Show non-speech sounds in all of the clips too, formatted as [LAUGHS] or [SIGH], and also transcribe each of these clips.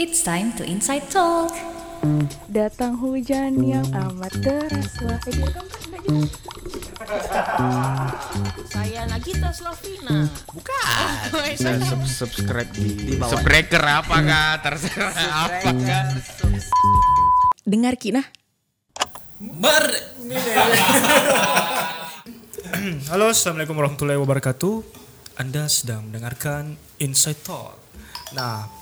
It's time to Inside Talk. Datang hujan yang amat deras Wah, dia kan. Saya Nagita Slavina. Bukan. Sub subscribe di, Di bawah. Subscriber apa kah? Terserah apa kah? Dengar Kina Ber. [LAUGHS] Halo, assalamualaikum warahmatullahi wabarakatuh. Anda sedang mendengarkan Inside Talk. Nah,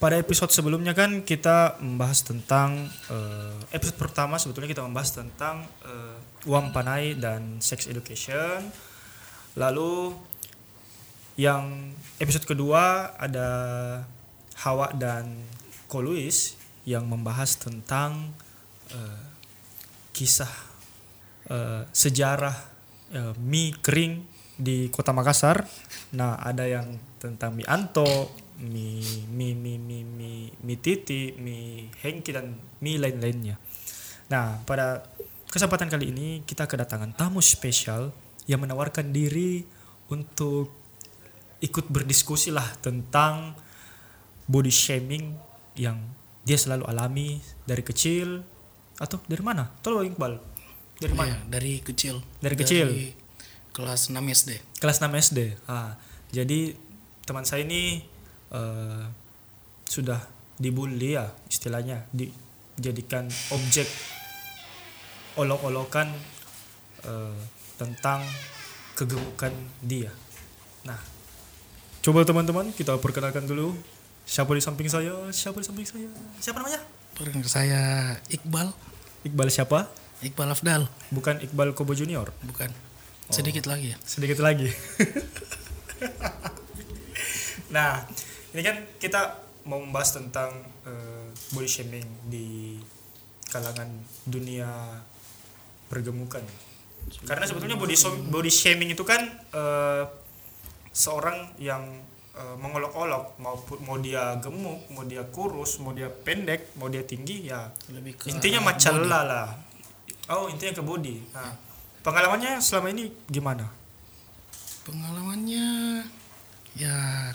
pada episode sebelumnya kan kita membahas tentang eh, episode pertama sebetulnya kita membahas tentang eh, uang panai dan sex education. Lalu yang episode kedua ada Hawa dan Ko Luis yang membahas tentang eh, kisah eh, sejarah eh, mie kering di Kota Makassar. Nah, ada yang tentang mie anto, mie mie mie mie mie, mie titi, mie hengki dan mie lain-lainnya. Nah, pada kesempatan kali ini kita kedatangan tamu spesial yang menawarkan diri untuk ikut berdiskusi lah tentang body shaming yang dia selalu alami dari kecil atau dari mana? Tolong Iqbal. Dari mana? Iya, dari kecil. Dari kecil? kelas 6 SD. Kelas 6 SD. Ah, jadi teman saya ini eh, sudah dibully ya istilahnya dijadikan objek olok-olokan eh, tentang kegemukan dia. Nah, coba teman-teman kita perkenalkan dulu siapa di samping saya, siapa di samping saya, siapa namanya? Perkenalkan saya Iqbal, Iqbal siapa? Iqbal Afdal, Bukan Iqbal Kobo Junior. bukan. Sedikit lagi ya. sedikit lagi. [LAUGHS] nah, ini kan kita mau membahas tentang eh, body shaming di kalangan dunia pergemukan. Karena sebetulnya body body shaming itu kan eh, seorang yang eh, mengolok-olok mau mau dia gemuk, mau dia kurus, mau dia pendek, mau dia tinggi ya Lebih ke intinya lah lah. Oh, intinya ke body. Nah, pengalamannya selama ini gimana? Pengalamannya ya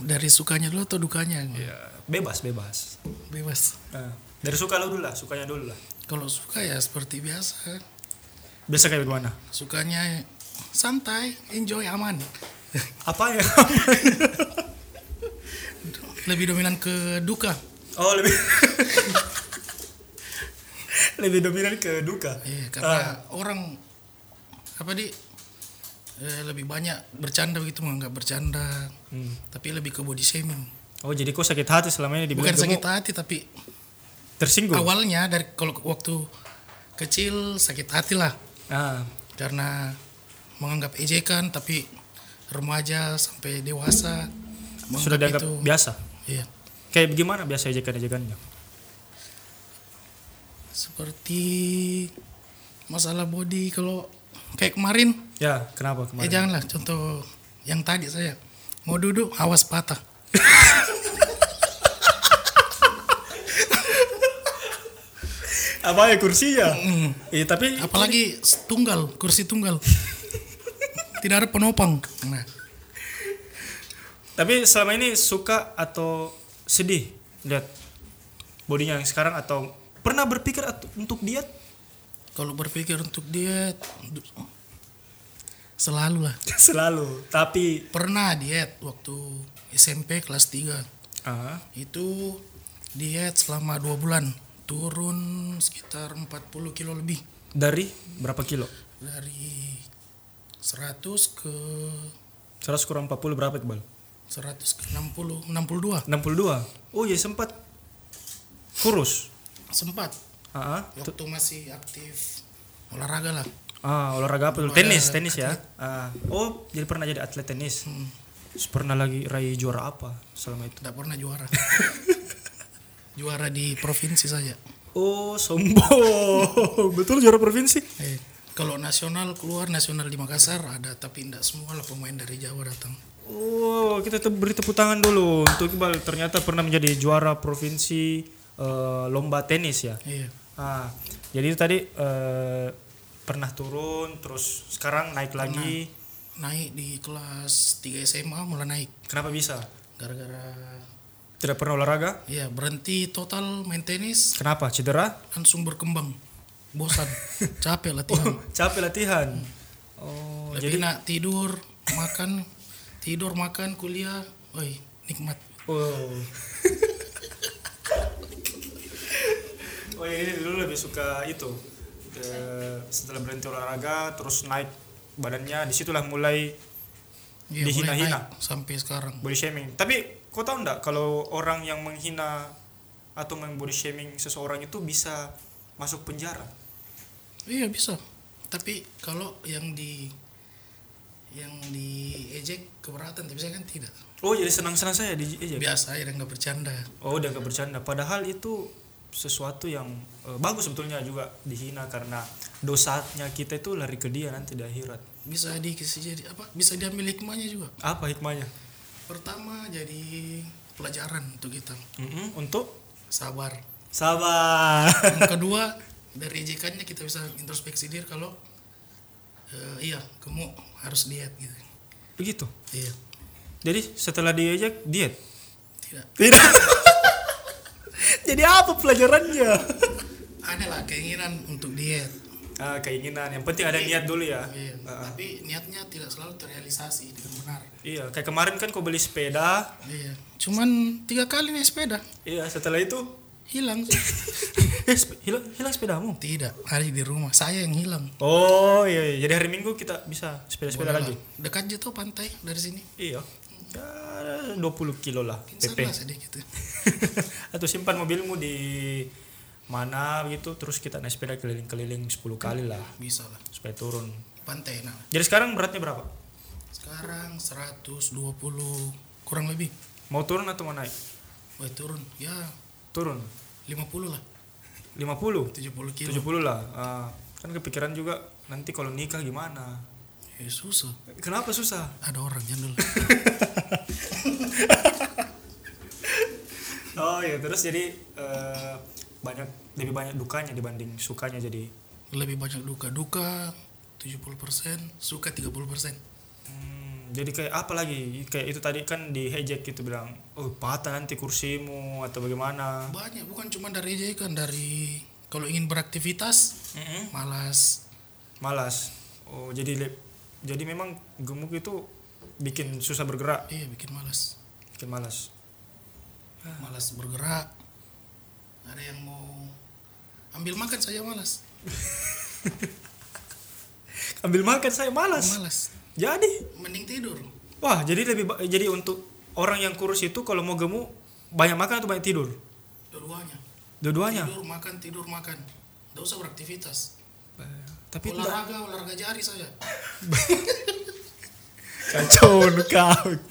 dari sukanya dulu atau dukanya? Ya, bebas, bebas. Bebas. Nah, dari suka lu dulu lah, sukanya dulu lah. Kalau suka ya seperti biasa. Biasa kayak gimana? Sukanya santai, enjoy, aman. Apa ya? [LAUGHS] Lebih dominan ke duka. oh, lebih [LAUGHS] lebih dominan ke duka. Iya, karena orang apa di eh, lebih banyak bercanda begitu menganggap bercanda, Hmm. tapi lebih ke body shaming. Oh, jadi kok sakit hati selama ini Bukan sakit hati tapi Tersinggung. awalnya dari kalau waktu kecil sakit hati lah Ah, karena menganggap ejekan tapi remaja sampai dewasa sudah dianggap itu biasa. iya Kayak gimana biasa ejekan-ejekannya? seperti masalah body kalau kayak kemarin. Ya, kenapa kemarin? eh janganlah contoh yang tadi saya. Mau duduk awas patah. [LAUGHS] Apa ya kursinya? Iya, tapi apalagi tunggal kursi tunggal. [LAUGHS] Tidak ada penopang. Nah. Tapi selama ini suka atau sedih lihat bodinya yang sekarang atau pernah berpikir untuk diet? Kalau berpikir untuk diet selalu lah [LAUGHS] Selalu. Tapi pernah diet waktu SMP kelas 3 ah, itu diet selama dua bulan turun sekitar 40 kilo lebih dari berapa kilo? dari 100 ke 100 kurang 40 berapa Iqbal? 100 ke 60 62 62. Oh iya sempat kurus. sempat Ah. waktu masih aktif olahraga lah Ah, olahraga apa dulu? Belum Tenis, tenis ya. Ah. Oh, jadi pernah jadi atlet tenis. Terus Pernah lagi raih juara apa selama itu? tidak pernah juara [LAUGHS] juara di provinsi saja Oh, sombong. [LAUGHS] Betul juara provinsi? eh, kalau nasional keluar nasional di Makassar ada tapi tidak semua lah pemain dari Jawa datang Oh, kita te- beri tepuk tangan dulu untuk Iqbal. Ternyata pernah menjadi juara provinsi eh, lomba tenis ya. iya Ah, jadi itu tadi eh, pernah turun, terus sekarang naik lagi. naik di kelas 3 SMA mulai naik Kenapa bisa? gara-gara Tidak pernah olahraga? Iya, berhenti total main tenis, Kenapa? Cedera? langsung berkembang. Bosan, [LAUGHS] capek latihan. Capek latihan. Oh, Lebih jadi enak tidur, makan, tidur, makan, kuliah. Woi, nikmat. oh. [LAUGHS] oh ya ini dulu lebih suka itu. Eh, setelah berhenti olahraga terus naik badannya di situlah mulai Iya, mulai Dihina-hina. sampai sekarang. body shaming. Tapi kau tahu enggak kalau orang yang menghina atau body shaming seseorang itu bisa masuk penjara? Iya bisa. Tapi kalau yang di yang diejek keberatan, tapi saya kan tidak. Oh jadi senang-senang saya di ejek. Biasa ya nggak bercanda. Oh udah gak bercanda. Padahal itu sesuatu yang eh, bagus sebetulnya juga dihina karena dosanya kita itu lari ke dia nanti di akhirat. Bisa dikasih jadi apa? Bisa diambil hikmahnya juga. Apa hikmahnya? Pertama jadi pelajaran untuk kita. Mm-mm, untuk Sabar. sabar. Yang [LAUGHS] kedua dari ejekannya kita bisa introspeksi diri kalau eh, iya kamu harus diet gitu. Begitu. Iya. Jadi setelah diejek diet. Tidak. Tidak. Jadi apa pelajarannya? [LAUGHS] Ada lah keinginan untuk diet. Ah, keinginan. Yang penting ada niat dulu ya. Iya. Ah. Tapi niatnya tidak selalu terrealisasi dengan benar. Iya, kayak kemarin kan kau beli sepeda. Iya. Cuman tiga kali naik sepeda Iya, setelah itu hilang. [LAUGHS] eh, hilang hilang sepedamu. tidak. Hari di rumah saya yang hilang. Oh iya, iya. jadi hari Minggu kita bisa sepeda-sepeda Boleh lagi. lah. Dekat aja tuh pantai dari sini. Iya. Ya, 20 kilo lah PP. [LAUGHS] Atau simpan mobilmu di mana gitu terus kita naik sepeda keliling-keliling 10 kali lah Bisa lah. supaya turun. Pantai nah. Jadi sekarang beratnya berapa? Sekarang 120 kurang lebih. Mau turun atau mau naik? Wah turun. Ya Turun. 50 lah. 50, 70 kilo. 70 lah. Ah, kan kepikiran juga nanti kalau nikah gimana? Ya, susah. Kenapa susah? Ada orang jandul. [LAUGHS] Oh ya terus jadi eh, banyak lebih banyak dukanya dibanding sukanya jadi lebih banyak duka. Duka 70%, suka 30%. Hmm, jadi kayak apa lagi? Kayak itu tadi kan di hejek gitu bilang, oh patah nanti kursimu atau bagaimana? Banyak bukan cuma dari ejekan dari kalau ingin beraktivitas malas. Malas. Oh jadi jadi memang gemuk itu bikin susah bergerak, Iya bikin malas. bikin malas. Malas bergerak. Ada yang mau ambil makan saya malas. [LAUGHS] Ambil makan saya malas. Malas. Jadi, Mending tidur. wah jadi lebih jadi untuk orang yang kurus itu kalau mau gemuk banyak makan atau banyak tidur? Dua-duanya. Dua-duanya. Tidur makan tidur makan. Tidak usah beraktivitas. Tapi itu nggak- olahraga olahraga jari saja. [LAUGHS] kacau kau. [LAUGHS]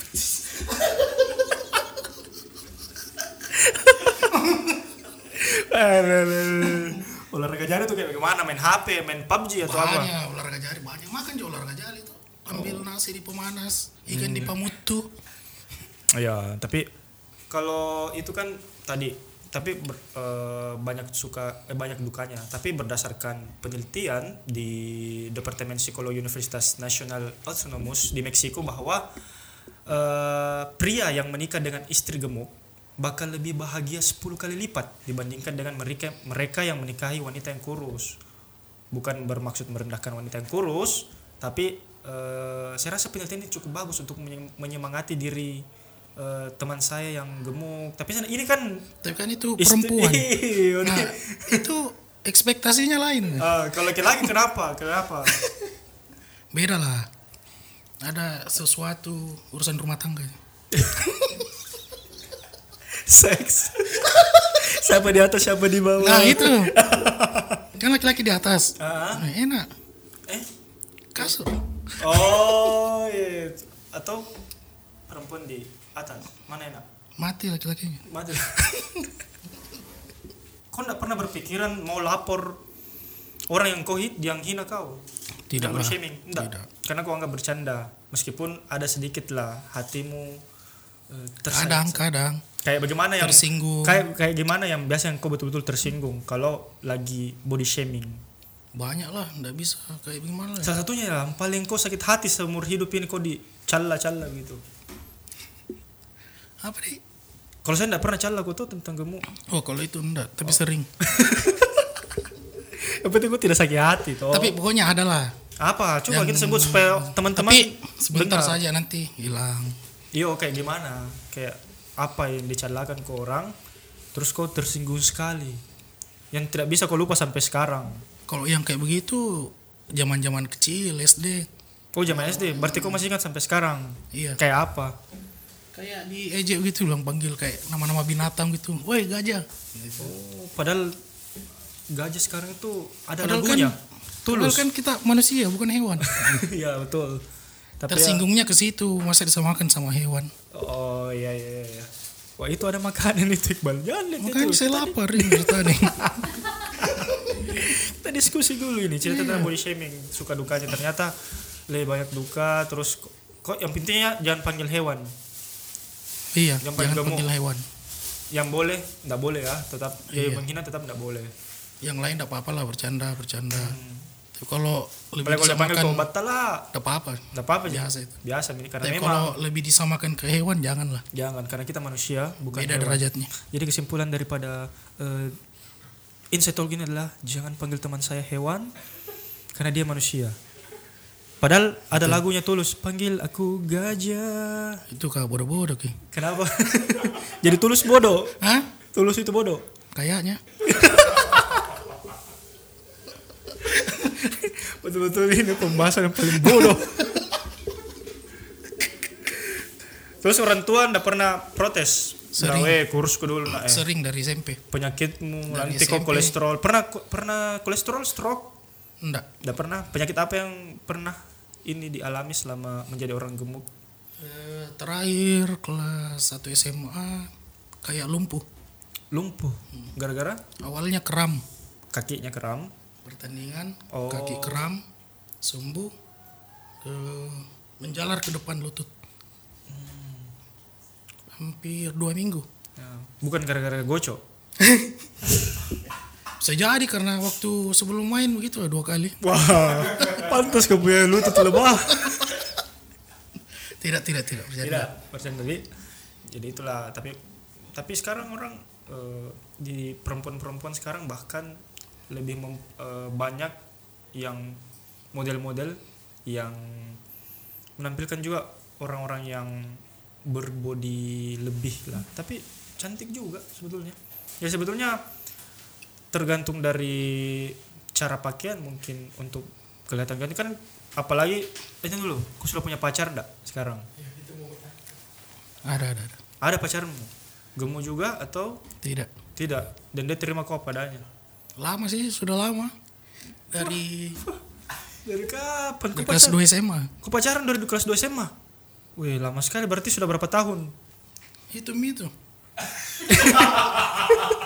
olahraga jari tuh kayak bagaimana main HP main PUBG atau apa Banyak olahraga jari banyak makan juga olahraga jari itu. Ambil Oh. nasi di pemanas, ikan Hmm. di pamutu. ya tapi kalau itu kan tadi tapi ber- eh, banyak suka eh, banyak dukanya. Tapi berdasarkan penelitian di Departemen Psikologi Universitas Nasional Autonomous di Meksiko bahwa eh, pria yang menikah dengan istri gemuk bakal lebih bahagia 10 kali lipat dibandingkan dengan mereka mereka yang menikahi wanita yang kurus. Bukan bermaksud merendahkan wanita yang kurus tapi eh, saya rasa penelitian ini cukup bagus untuk menye- menyemangati diri eh, teman saya yang gemuk tapi sana- ini kan Tapi kan itu perempuan. [LAUGHS] Iya, Nah, nih. itu ekspektasinya lain. Ah, kalau laki-laki kenapa kenapa [LAUGHS] Beda lah. Ada sesuatu urusan rumah tangga. [LAUGHS] seks siapa di atas siapa di bawah Nah, itu. Kan laki-laki di atas. Ah. Nah, enak. eh Kasur. oh iya atau perempuan di atas mana enak Mati laki-lakinya. mati [LAUGHS] kau nggak pernah berpikiran mau lapor orang yang kau hit yang hina kau Tidak lah. bershaming enggak Tidak. karena kau anggap bercanda meskipun ada sedikit lah hatimu tersayat. Kadang, kadang. kayak bagaimana yang Tersinggung. kayak kayak gimana yang biasa yang kau betul-betul tersinggung kalau lagi body shaming Banyak lah, nggak bisa kayak gimana ya. salah satunya yang paling kau sakit hati seumur hidup ini kau di calla calla gitu Apa nih? Kalau saya enggak pernah aku tuh tentang gemuk. Oh kalau itu enggak, tapi sering. [LAUGHS] Yang penting gue tidak sakit hati toh. Tapi pokoknya ada lah. apa? Coba yang- kita sebut supaya teman-teman Tapi sebentar dengar. saja nanti hilang. Iyo kayak gimana? Kayak apa yang dicalakan ke orang terus kau tersinggung sekali. Yang tidak bisa kau lupa sampai sekarang. Kalau yang kayak begitu zaman-zaman kecil SD. Oh zaman SD, berarti kau masih ingat sampai sekarang. Iya. Kayak apa? Kayak di ejek gitu bilang panggil kayak nama-nama binatang gitu. Woi gajah. Oh, padahal gajah sekarang itu ada Padahal lagunya. kan Padahal kan kita manusia bukan hewan. [LAUGHS] Iya betul. Tapi ya- Tersinggungnya ke situ, masa disamakan sama hewan. oh iya iya iya. Wah itu ada makanan itu Iqbal. Jangan lihat Makanya itu. saya lapar ini tadi. [LAUGHS] Kita diskusi dulu ini cerita tentang body shaming suka dukanya ternyata lebih banyak duka terus kok yang pentingnya jangan panggil hewan iya, Yang jangan gemuk. panggil hewan. yang boleh nggak boleh ya tetap ya Iya. menghina tetap nggak boleh Yang lain tidak apa-apa lah bercanda, bercanda. Tapi kalau lebih apalagi kalau panggil disamakan, ke obat lah tidak apa-apa. nggak apa-apa Biasa itu. biasa ini karena Tapi memang kalau lebih disamakan ke hewan janganlah. jangan karena kita manusia bukan Beda hewan. derajatnya. jadi kesimpulan daripada uh, insight talk ini adalah jangan panggil teman saya hewan karena dia manusia padahal ada lagunya tulus panggil aku gajah Itu kah bodoh-bodoh ki. kenapa [LAUGHS] jadi tulus bodoh Hah? tulus itu bodoh Kayaknya. [LAUGHS] Betul-betul ini pembahasan yang paling bodoh. Terus orang tua ndak pernah protes. Sering. Sering. kurusku dulu nak eh. Sering dari SMP. Penyakitmu Dari nanti kok kolesterol. Pernah pernah kolesterol stroke? Enggak. Ndak pernah. Penyakit apa yang pernah ini dialami selama menjadi orang gemuk? Eh, terakhir kelas 1 SMA kayak lumpuh. Lumpuh. Gara-gara Awalnya kram. kakinya kram. Pertandingan, Oh. kaki kram, sembuh, ke menjalar ke depan lutut. Hampir dua minggu. Ya, bukan gara-gara gocok. [LAUGHS] Bisa jadi karena waktu sebelum main begitu lah dua kali. Wah, pantas kau punya lutut lebah. Tidak, tidak, tidak. Bisa tidak persen tadi jadi itulah tapi tapi sekarang orang eh, di perempuan-perempuan sekarang bahkan lebih mem- eh, banyak yang model-model yang menampilkan juga orang-orang yang berbody lebih lah tapi cantik juga sebetulnya ya sebetulnya tergantung dari cara pakaian mungkin untuk kelihatan ganti kan apalagi itu dulu aku sudah punya pacar enggak sekarang Ada, ada, ada. ada pacarmu gemuk juga atau Tidak. tidak dan dia terima kau padanya Lama sih, sudah lama. Dari, dari kapan dari kelas pacaran 2 SMA. kau pacaran dari kelas 2 SMA wih lama sekali berarti sudah berapa tahun Itu itu. [LAUGHS]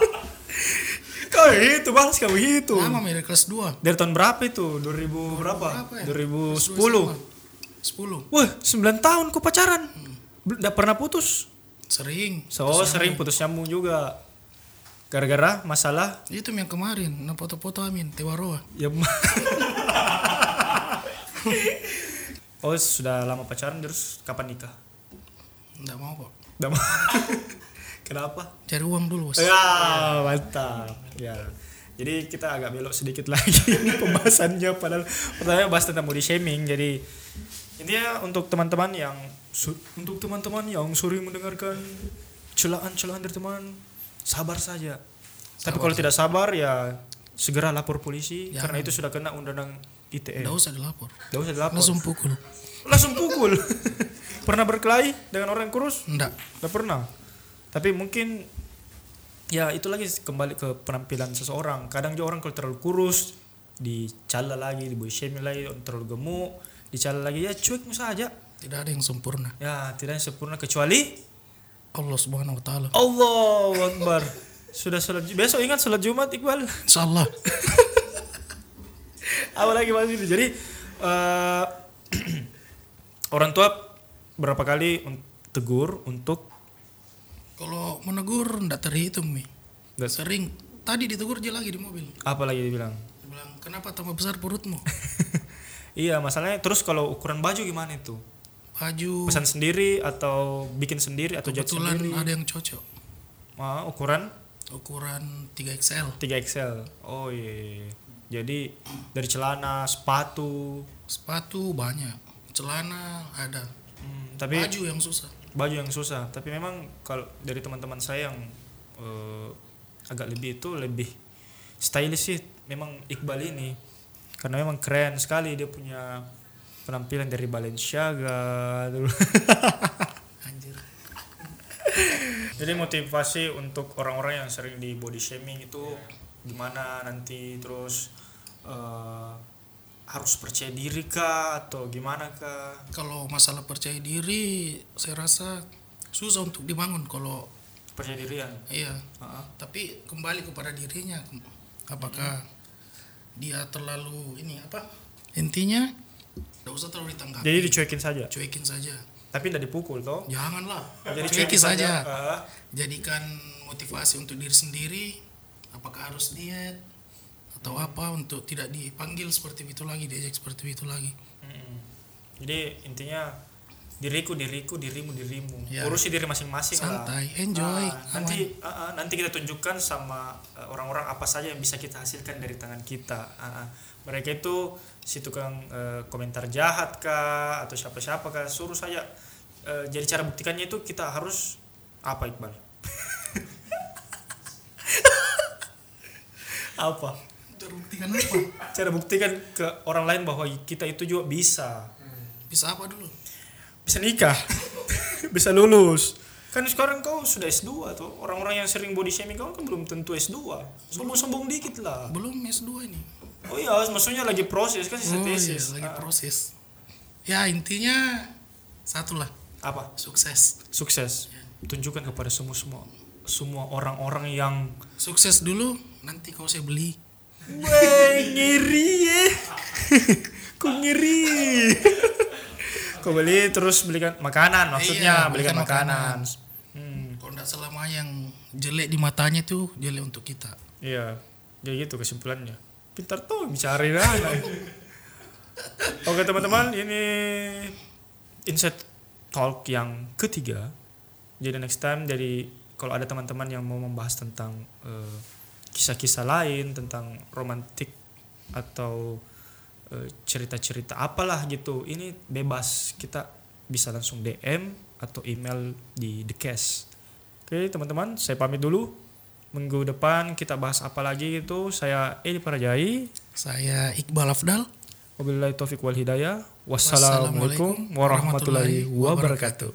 kau itu balas kau itu Lama Mi, dari kelas 2. dari tahun berapa itu 2000 berapa Berapa ya? 2010 10. wah 9 tahun kau pacaran tidak pernah putus Sering. so sering putus nyambung juga gara-gara masalah Itu yang kemarin, nah foto-foto Amin, Tewaroa. ya [LAUGHS] oh sudah lama pacaran terus kapan nikah Enggak mau kok. Nggak mau. [LAUGHS] kenapa Cari uang dulu, Bos. Ya, mantap. Ya. Jadi kita agak belok sedikit [LAUGHS] lagi ini pembahasannya padahal pertanyaan bahas tentang body shaming. Jadi intinya untuk teman-teman yang untuk teman-teman yang sering mendengarkan celaan-celaan dari teman, sabar saja. Tapi kalau tidak sabar ya segera lapor polisi Jangan. karena itu sudah kena undang-undang ITE. Enggak usah dilapor. Tidak usah dilapor. Langsung pukul. Langsung pukul. [LAUGHS] pernah berkelahi dengan orang kurus? Enggak. Gak pernah. Tapi mungkin ya itu lagi kembali ke penampilan seseorang. Kadang juga orang kalau terlalu kurus dicala lagi, di shaming lagi, terlalu gemuk, dicala lagi ya cuek saja. Tidak ada yang sempurna. Ya tidak yang sempurna kecuali Allah Subhanahu wa taala. Allah Akbar. Sudah sholat besok ingat sholat Jumat Iqbal. Insyaallah. [LAUGHS] Apa lagi mas ini? Jadi eh, [CLEARS THROAT] orang tua berapa kali tegur untuk Kalau menegur enggak terhitung, Mi. Nggak- Sering. Tadi ditegur dia lagi di mobil. apa lagi dibilang? Dia bilang, "Kenapa tambah besar perutmu?" [LAUGHS] Iya masalahnya terus kalau ukuran baju gimana itu? Baju Pesan sendiri atau bikin sendiri atau jahit kebetulan sendiri? ada yang cocok. Ah, ukuran ukuran 3XL 3XL. Oh iya. iya, iya. Jadi dari celana, sepatu, sepatu banyak celana ada hmm, tapi baju yang susah baju yang susah. Tapi memang kalau dari teman-teman saya yang eh, agak lebih itu lebih stylish sih memang Iqbal ini karena memang keren sekali dia punya penampilan dari Balenciaga dulu. [LAUGHS] anjir Jadi motivasi untuk orang-orang yang sering di body shaming itu gimana nanti terus eh, harus percaya diri kah atau gimana kah? kalau masalah percaya diri saya rasa susah untuk dibangun kalau Percaya dirian. iya Heeh. tapi kembali kepada dirinya apakah dia terlalu ini apa intinya tidak usah terlalu ditanggapi Jadi dicuekin saja. cuekin saja Tapi tidak dipukul toh. janganlah Jadi cuekin saja Ah, jadikan motivasi untuk diri sendiri apakah harus diet atau apa untuk tidak dipanggil seperti itu lagi diajak seperti itu lagi mm-mm. Jadi intinya diriku diriku dirimu dirimu. Ya. Urusi diri masing-masing lah. Santai, enjoy, Ah, nanti ah, ah, nanti kita tunjukkan sama eh, orang-orang apa saja yang bisa kita hasilkan dari tangan kita. Ah, ah. mereka itu si tukang eh, komentar jahat kah atau siapa-siapa kah suruh saja. Eh, jadi cara buktikannya itu kita harus apa Iqbal? [LAUGHS] apa? Terbuktikan apa? Cara buktikan ke orang lain bahwa kita itu juga bisa. bisa apa dulu? Bisa nikah. [LAUGHS] Bisa lulus. Kan sekarang kau sudah S2 tuh orang-orang yang sering body shaming kau kan belum tentu S2 sombong-sombong dikit lah. Belum S2 ini. Oh iya maksudnya lagi proses kan sisa oh, iya, lagi Ah, proses. Ya intinya satu lah. Apa? Sukses. Sukses. Tunjukkan kepada semua semua semua orang-orang yang sukses dulu nanti kau saya beli Weh, ngiri ya [LAUGHS] kok ngiri kau beli terus belikan makanan maksudnya Iya, belikan makanan, makanan. Hmm. kalau tidak selama yang jelek di matanya itu jelek untuk kita Iya, kayak gitu kesimpulannya. Pintar tuh bicara anak. Oke teman-teman, ini insight talk yang ketiga. Jadi next time dari kalau ada teman-teman yang mau membahas tentang eh, kisah-kisah lain tentang romantik atau eh, cerita-cerita apalah gitu, ini bebas kita bisa langsung DM atau email di the cast. Oke teman-teman, saya pamit dulu. Minggu depan kita bahas apa lagi itu. Saya Edi Parajai. saya Iqbal Afdal Wabillahi taufiq wal hidayah. Wassalamualaikum warahmatullahi wabarakatuh.